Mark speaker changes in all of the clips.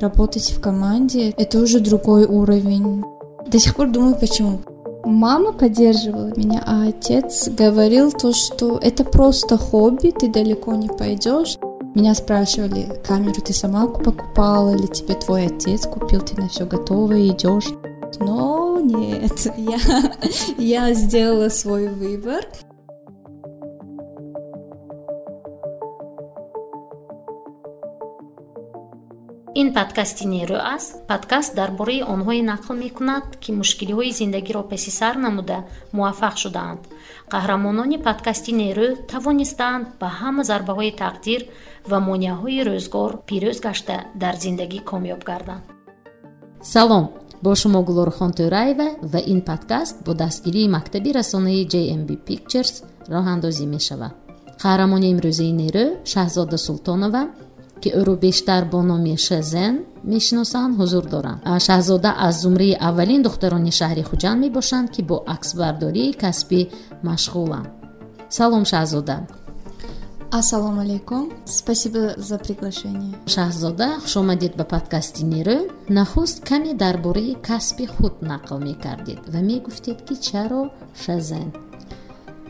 Speaker 1: Работать в команде – это уже другой уровень. До сих пор думаю, почему. Мама поддерживала меня, а отец говорил то, что это просто хобби, ты далеко не пойдешь. Меня спрашивали, камеру ты сама покупала или тебе твой отец купил, ты на все готово идешь. Но нет, я, я сделала свой выбор.
Speaker 2: Ин подкасти нерӯ аст. Подкаст дар бораи онҳое нақл мекунад ки мушкилиҳои зиндагиро песи сар намуда муваффақ шудаанд. Қаҳрамонони подкасти нерӯ тавонистаанд ба ҳама зарбаҳои тақдир ва монеаҳои рӯзгор пирӯз гашта дар зиндагӣ комёб гарданд. Салом! Бо шумо гулорухон тӯраева ва ин подкаст бо дастгирии мактаби расонаи jmb pictures роҳандозӣ мешавад қаҳрамони имрӯзаи нерӯ шаҳзода султонова ки ӯро бештар бо номи шезен мешиносанд ҳузур доранд. Шаҳзода аз зумраи аввалин духтарони шаҳри хуҷанд мебошанд ки бо аксбардории касбӣ машғуланд. Салом шаҳзода.
Speaker 1: Ассалому алайкум. Спасибо за приглашение.
Speaker 2: Шаҳзода хушомадед ба подкасти нерӯ. Нахуст каме дар бораи касби худ нақл мекардед ва мегуфтед ки чаро шазен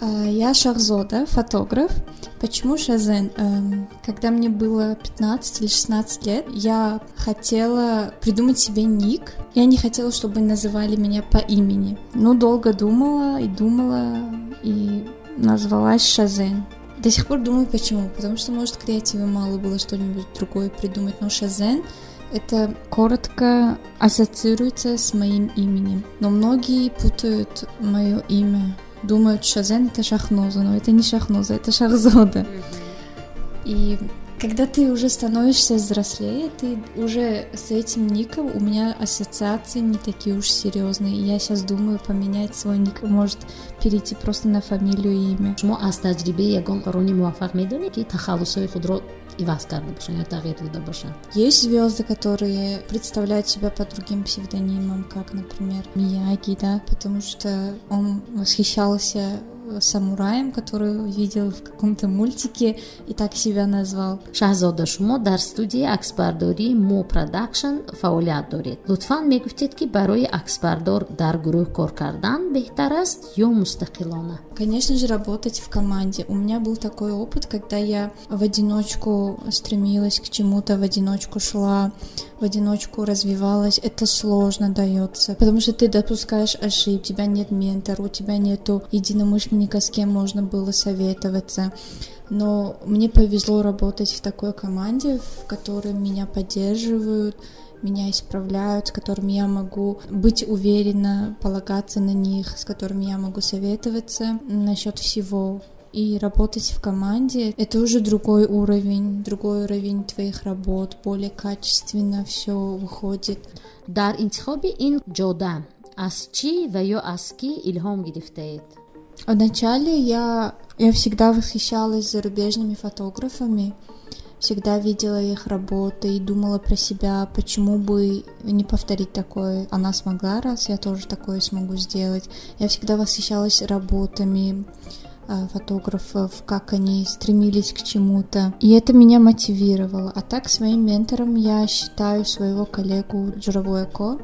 Speaker 1: я шахзода фотограф Почему Шазен? Эм, когда мне было 15 или 16 лет, я хотела придумать себе ник. Я не хотела, чтобы называли меня по имени. Но долго думала и думала, и назвалась Шазен. До сих пор думаю, почему. Потому что, может, креатива мало было что-нибудь другое придумать. Но Шазен это коротко ассоциируется с моим именем. Но многие путают мое имя думают, Шазен это Шахноза, но это не Шахноза, это Шахзода. И когда ты уже становишься взрослее, ты уже с этим ником у меня ассоциации не такие уж серьезные. Я сейчас думаю поменять свой ник, может перейти просто на фамилию и имя.
Speaker 2: شما از تجربه یگان قرونی موفق میدونید که تخلص خود رو иваз карда бошанд ё тағйир дода бошанд
Speaker 1: есть звезды которые представляют себя под другим псевдонимом как например мияги да потому что он восхищался самураем, который видел в каком-то мультике и так себя назвал.
Speaker 2: шаҳзода шумо дар студияи аксбардории мо продакшн фаъолият доред лутфан мегуфтед ки барои аксбардор дар гурӯҳ кор кардан беҳтар аст ё мустақилона
Speaker 1: конечно же работать в команде. У меня был такой опыт когда я в одиночку стремилась к чему-то в одиночку шла в одиночку развивалась, это сложно дается, потому что ты допускаешь ошибки, у тебя нет ментора, у тебя нету единомышленника, с кем можно было советоваться. Но мне повезло работать в такой команде, в которой меня поддерживают, меня исправляют, с которыми я могу быть уверена, полагаться на них, с которыми я могу советоваться насчет всего. И работать в команде — это уже другой уровень, другой уровень твоих работ, более качественно все выходит.
Speaker 2: дар ҷода аз чӣ ва ё аз кӣ илҳом гирифтаед
Speaker 1: Вначале я, я всегда восхищалась зарубежными фотографами, всегда видела их работы и думала про себя, почему бы не повторить такое. Она смогла, раз я тоже такое смогу сделать. Я всегда восхищалась работами фотографов, как они стремились к чему-то. И это меня мотивировало. А так своим ментором я считаю своего коллегу Джуравуэко.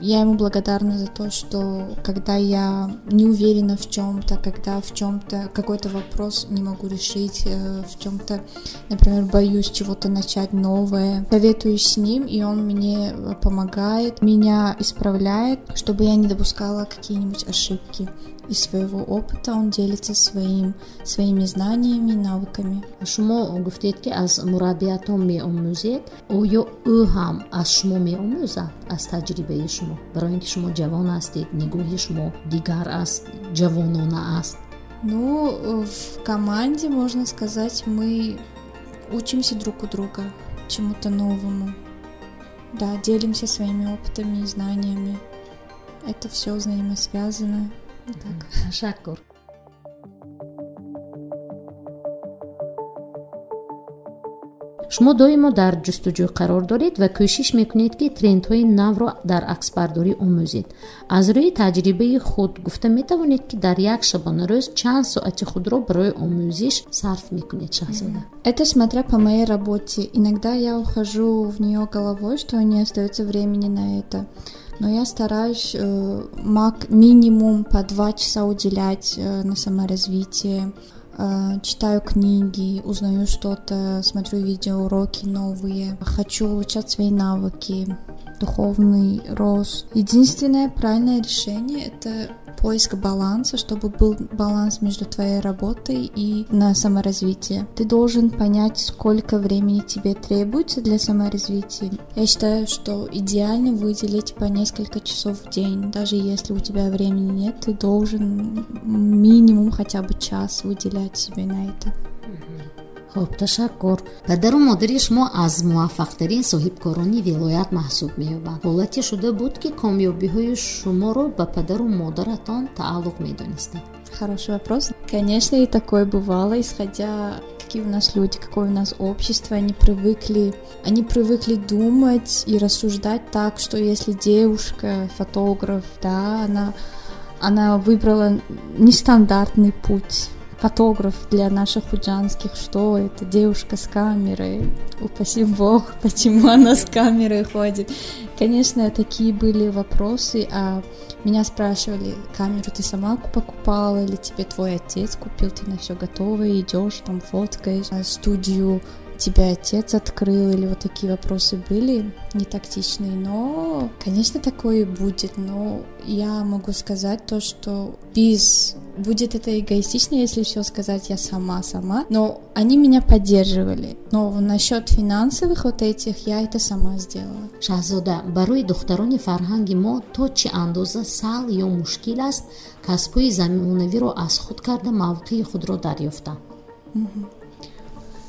Speaker 1: Я ему благодарна за то, что когда я не уверена в чем-то, когда в чем-то какой-то вопрос не могу решить, э, в чем-то, например, боюсь чего-то начать новое, советуюсь с ним, и он мне помогает, меня исправляет, чтобы я не допускала какие-нибудь ошибки из своего опыта он делится своим, своими знаниями, навыками.
Speaker 2: шумо гуфтед ки аз мураббиятон меомӯзед оё ӯ ҳам аз шумо меомӯзад аз таҷрибаи шумо. Барои ин ки шумо ҷавон ҳастед нигоҳи шумо дигар аст ҷавонона аст.
Speaker 1: Ну в команде можно сказать мы учимся друг у друга чему-то новому. Да делимся своими опытами и знаниями. Это все взаимосвязано
Speaker 2: ташаккур шумо доимо дар ҷустуҷӯ қарор доред ва кӯшиш мекунед ки трендҳои навро дар аксбардорӣ омӯзед аз рӯи таҷрибаи худ гуфта метавонед ки дар як шабонарӯз чанд соати худро барои омӯзиш сарф мекунед шаҳзода.
Speaker 1: Это смотря по моей работе. Иногда я ухожу в нее головой что не остается времени на это но я стараюсь э, минимум по два часа уделять э, на саморазвитие. Э, читаю книги, узнаю что-то, смотрю видеоуроки новые, хочу улучшать свои навыки, духовный рост. Единственное правильное решение — это поиск баланса, чтобы был баланс между твоей работой и на саморазвитие. Ты должен понять, сколько времени тебе требуется для саморазвития. Я считаю, что идеально выделить по несколько часов в день. Даже если у тебя времени нет, ты должен минимум хотя бы час выделять себе на это.
Speaker 2: Хуб ташаккур падару модари шумо аз муваффақтарин соҳибкорони вилоят маҳсуб меёбанд ҳолате шуда буд ки комёбиҳои шуморо ба падару модаратон тааллуқ медонистанд
Speaker 1: Хороший вопрос. Конечно, и такое бывало, исходя какие у нас люди, какое у нас общество, они привыкли, они привыкли думать и рассуждать так, что если девушка, фотограф, да, она, она выбрала нестандартный путь, фотограф для наших худжанских, что это? Девушка с камерой, упаси бог, почему она с камерой ходит. Конечно, такие были вопросы, а меня спрашивали, камеру ты сама покупала или тебе твой отец купил, ты на все готово, идешь там фоткаешь, студию тебя отец открыл, или вот такие вопросы были не тактичные, но, конечно, такое будет, но я могу сказать то, что без будет это эгоистично, если все сказать я сама, сама, но они меня поддерживали. Но насчет финансовых вот этих я это сама сделала.
Speaker 2: Шахзода, барои духтарони фарҳанги мо то чӣ андоза сал ё мушкил аст касбҳои замонавиро аз худ карда мавқеи худро дарёфта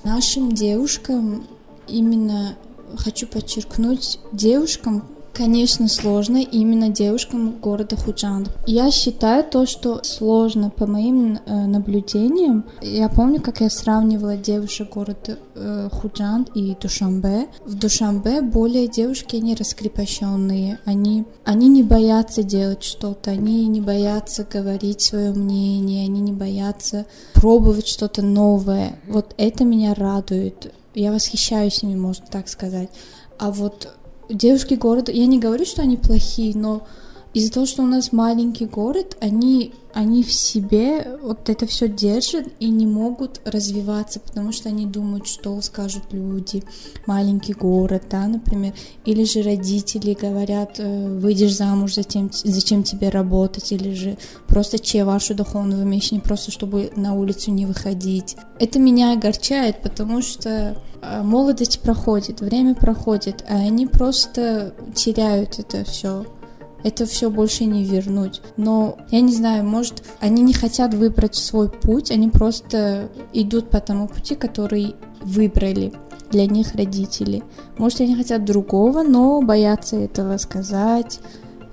Speaker 1: нашим девушкам именно хочу подчеркнуть девушкам Конечно, сложно именно девушкам города Худжан. Я считаю то, что сложно по моим э, наблюдениям. Я помню, как я сравнивала девушек города э, Худжан и Душамбе. В Душамбе более девушки, они раскрепощенные, они, они не боятся делать что-то, они не боятся говорить свое мнение, они не боятся пробовать что-то новое. Вот это меня радует. Я восхищаюсь ими, можно так сказать. А вот девушки города, я не говорю, что они плохие, но из-за того, что у нас маленький город, они, они в себе вот это все держат и не могут развиваться, потому что они думают, что скажут люди. Маленький город, да, например. Или же родители говорят, э, выйдешь замуж, затем, зачем тебе работать, или же просто че вашу духовную вещь, не просто чтобы на улицу не выходить. Это меня огорчает, потому что э, молодость проходит, время проходит, а они просто теряют это все это все больше не вернуть. Но я не знаю, может, они не хотят выбрать свой путь, они просто идут по тому пути, который выбрали для них родители. Может, они хотят другого, но боятся этого сказать.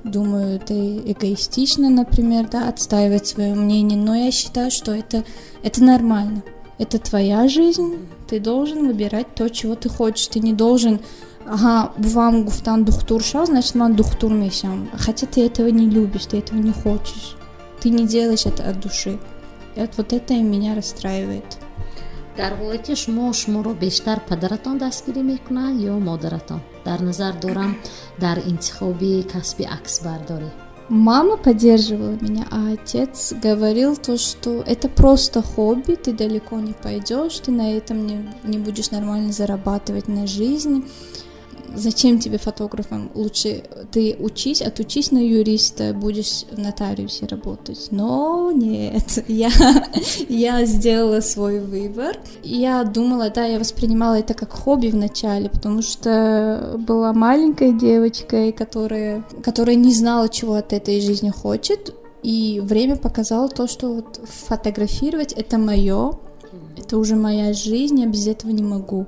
Speaker 1: Думаю, это эгоистично, например, да, отстаивать свое мнение. Но я считаю, что это, это нормально. Это твоя жизнь, ты должен выбирать то, чего ты хочешь. Ты не должен ага, вам гуфтан духтур шал, значит, ман духтур мешам. Хотя ты этого не любишь, ты этого не хочешь. Ты не делаешь это от души. И вот это меня расстраивает.
Speaker 2: дар ҳолате шумо шуморо бештар падаратон дастгирӣ мекунад ё модаратон дар назар дорам дар интихоби касби аксбардорӣ
Speaker 1: Мама поддерживала меня, а отец говорил то, что это просто хобби, ты далеко не пойдешь, ты на этом не, не будешь нормально зарабатывать на жизнь зачем тебе фотографом? Лучше ты учись, отучись на юриста, будешь в нотариусе работать. Но нет, я, я сделала свой выбор. Я думала, да, я воспринимала это как хобби вначале, потому что была маленькой девочкой, которая, которая не знала, чего от этой жизни хочет. И время показало то, что вот фотографировать это мое, это уже моя жизнь, я без этого не могу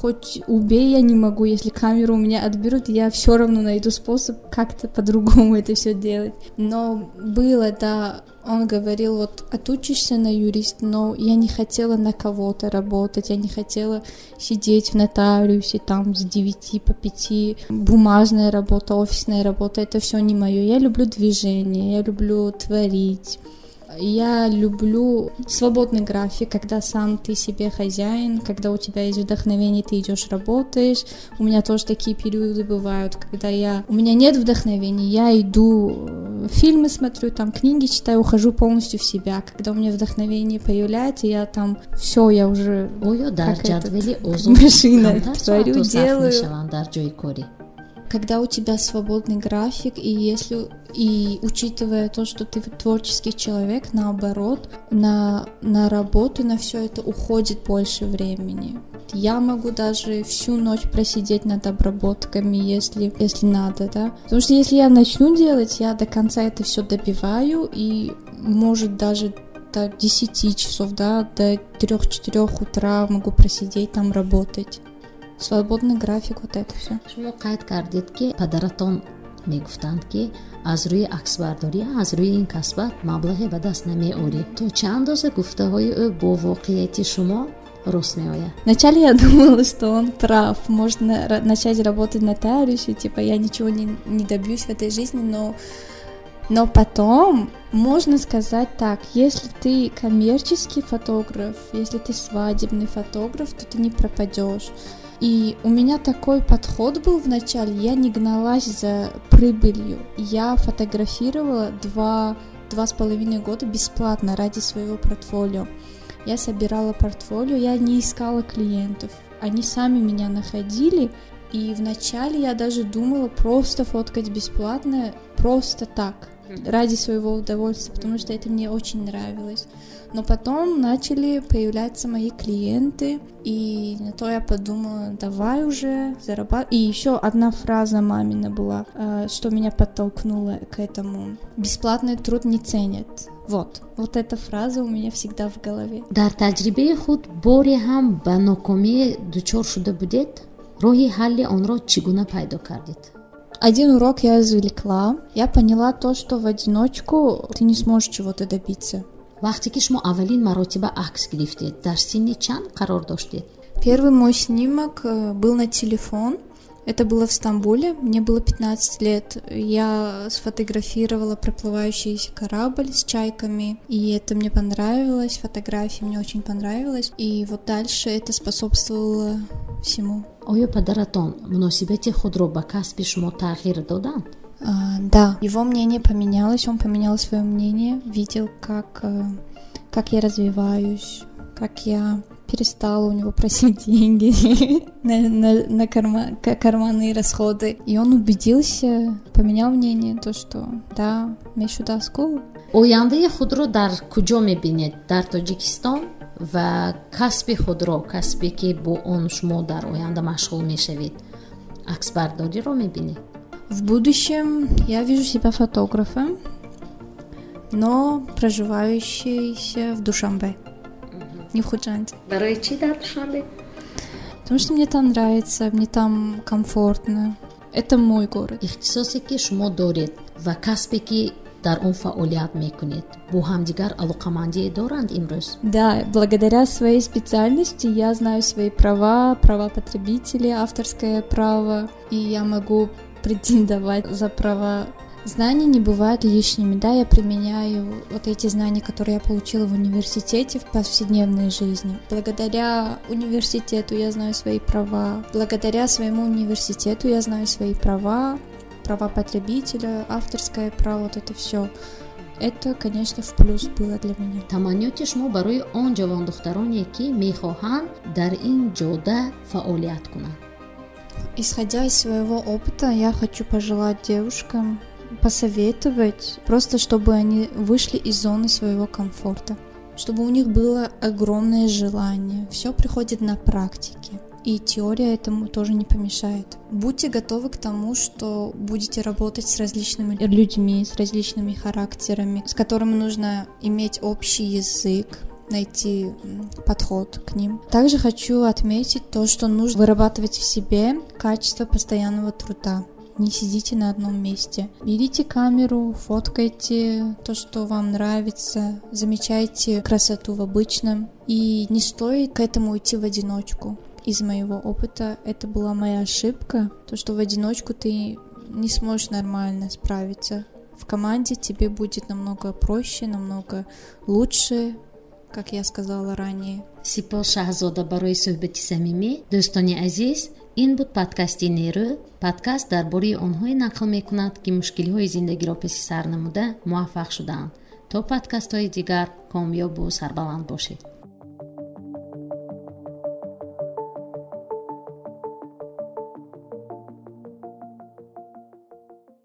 Speaker 1: хоть убей, я не могу, если камеру у меня отберут, я все равно найду способ как-то по-другому это все делать. Но было, да, он говорил, вот отучишься на юрист, но я не хотела на кого-то работать, я не хотела сидеть в нотариусе там с 9 по 5, бумажная работа, офисная работа, это все не мое. Я люблю движение, я люблю творить. Я люблю свободный график, когда сам ты себе хозяин, когда у тебя есть вдохновение, ты идешь работаешь. У меня тоже такие периоды бывают, когда я у меня нет вдохновения, я иду э, фильмы смотрю, там книги читаю, ухожу полностью в себя. Когда у меня вдохновение появляется, я там все, я уже
Speaker 2: Ой,
Speaker 1: как этот, машина творю, делаю когда у тебя свободный график, и если и учитывая то, что ты творческий человек, наоборот, на, на работу, на все это уходит больше времени. Я могу даже всю ночь просидеть над обработками, если, если надо, да. Потому что если я начну делать, я до конца это все добиваю, и может даже до 10 часов, да, до 3-4 утра могу просидеть там работать свободный график, вот это все.
Speaker 2: шумо қайд кардед ки падаратон мегуфтанд ки аз рӯи аксбардорӣ аз рӯи ин касбат маблағе ба даст намеорӣ то чанд андоза гуфтаҳои ӯ бо воқеияти шумо рост меояд
Speaker 1: вначале я думала что он прав можно начать работать нотариусом типа я ничего не, не добьюсь в этой жизни но но потом можно сказать так, если ты коммерческий фотограф, если ты свадебный фотограф, то ты не пропадешь. И у меня такой подход был вначале, я не гналась за прибылью. Я фотографировала два, два с половиной года бесплатно ради своего портфолио. Я собирала портфолио, я не искала клиентов. Они сами меня находили, и вначале я даже думала просто фоткать бесплатно, просто так, ради своего удовольствия, потому что это мне очень нравилось. Но потом начали появляться мои клиенты, и на то я подумала, давай уже зарабатывать. И еще одна фраза мамина была, э, что меня подтолкнуло к этому. Бесплатный труд не ценят. Вот, вот эта фраза у меня всегда в голове.
Speaker 2: дар таҷрибаи худ боре ҳам ба нокомие дучор шуда будед роҳи ҳалли онро чӣ гуна пайдо кардед
Speaker 1: один урок я извлекла. Я поняла то, что в одиночку ты не сможешь чего-то добиться.
Speaker 2: вақте ки шумо аввалин маротиба акс гирифтед дар синни чанд қарор доштед
Speaker 1: первый мой снимок э, был на телефон это было в Стамбуле, мне было 15 лет. Я сфотографировала проплывающий корабль с чайками, и это мне понравилось, фотографии мне очень понравилось. И вот дальше это способствовало всему.
Speaker 2: оё падаратон муносибати худро ба касби шумо тағйир доданд
Speaker 1: А, да, его мнение поменялось, он поменял свое мнение, видел, как, э, как я развиваюсь, как я перестала у него просить деньги на, на, на карма, карманные расходы. И он убедился, поменял мнение, то, что да, мешу доску.
Speaker 2: ояндаи худро дар куҷо мебинед дар тоҷикистон ва касби худро касбе ки бо он шумо дар оянда машғул мешавед аксбардориро мебинед
Speaker 1: В будущем я вижу себя фотографом, но проживающийся в Душанбе, не в Худжанде.
Speaker 2: Барои чи дар Душанбе?
Speaker 1: Потому что мне там нравится, мне там комфортно. Это мой город.
Speaker 2: ихтисосе ки шумо доред ва касбе ки дар он фаъолият мекунед бо ҳамдигар алоқамандие доранд имрӯз
Speaker 1: Да, благодаря своей специальности я знаю свои права, права потребителей, авторское право, и я могу претендовать за права. Знания не бывают лишними, да, я применяю вот эти знания, которые я получила в университете в повседневной жизни. Благодаря университету я знаю свои права, благодаря своему университету я знаю свои права, права потребителя, авторское право, вот это все. Это, конечно, в плюс было для меня.
Speaker 2: таманниёти шумо барои он ҷавондухтароне ки мехоҳанд дар ин ҷода фаъолият кунанд
Speaker 1: Исходя из своего опыта, я хочу пожелать девушкам посоветовать, просто чтобы они вышли из зоны своего комфорта, чтобы у них было огромное желание. Все приходит на практике. И теория этому тоже не помешает. Будьте готовы к тому, что будете работать с различными людьми, с различными характерами, с которыми нужно иметь общий язык, найти подход к ним. Также хочу отметить то, что нужно вырабатывать в себе качество постоянного труда. не сидите на одном месте. Берите камеру, фоткайте то, что вам нравится, замечайте красоту в обычном. И не стоит к этому идти в одиночку. Из моего опыта это была моя ошибка, то, что в одиночку ты не сможешь нормально справиться. В команде тебе будет намного проще, намного лучше, как я сказала ранее.
Speaker 2: Сипол Шахзода барои суҳбати самимӣ. Дӯстони азиз, ин буд подкасти нерӯ. Подкаст дар бораи онҳое нақл мекунад, ки мушкилиҳои зиндагиро песи сар намуда муваффақ дигар комёбу сарбаланд бошед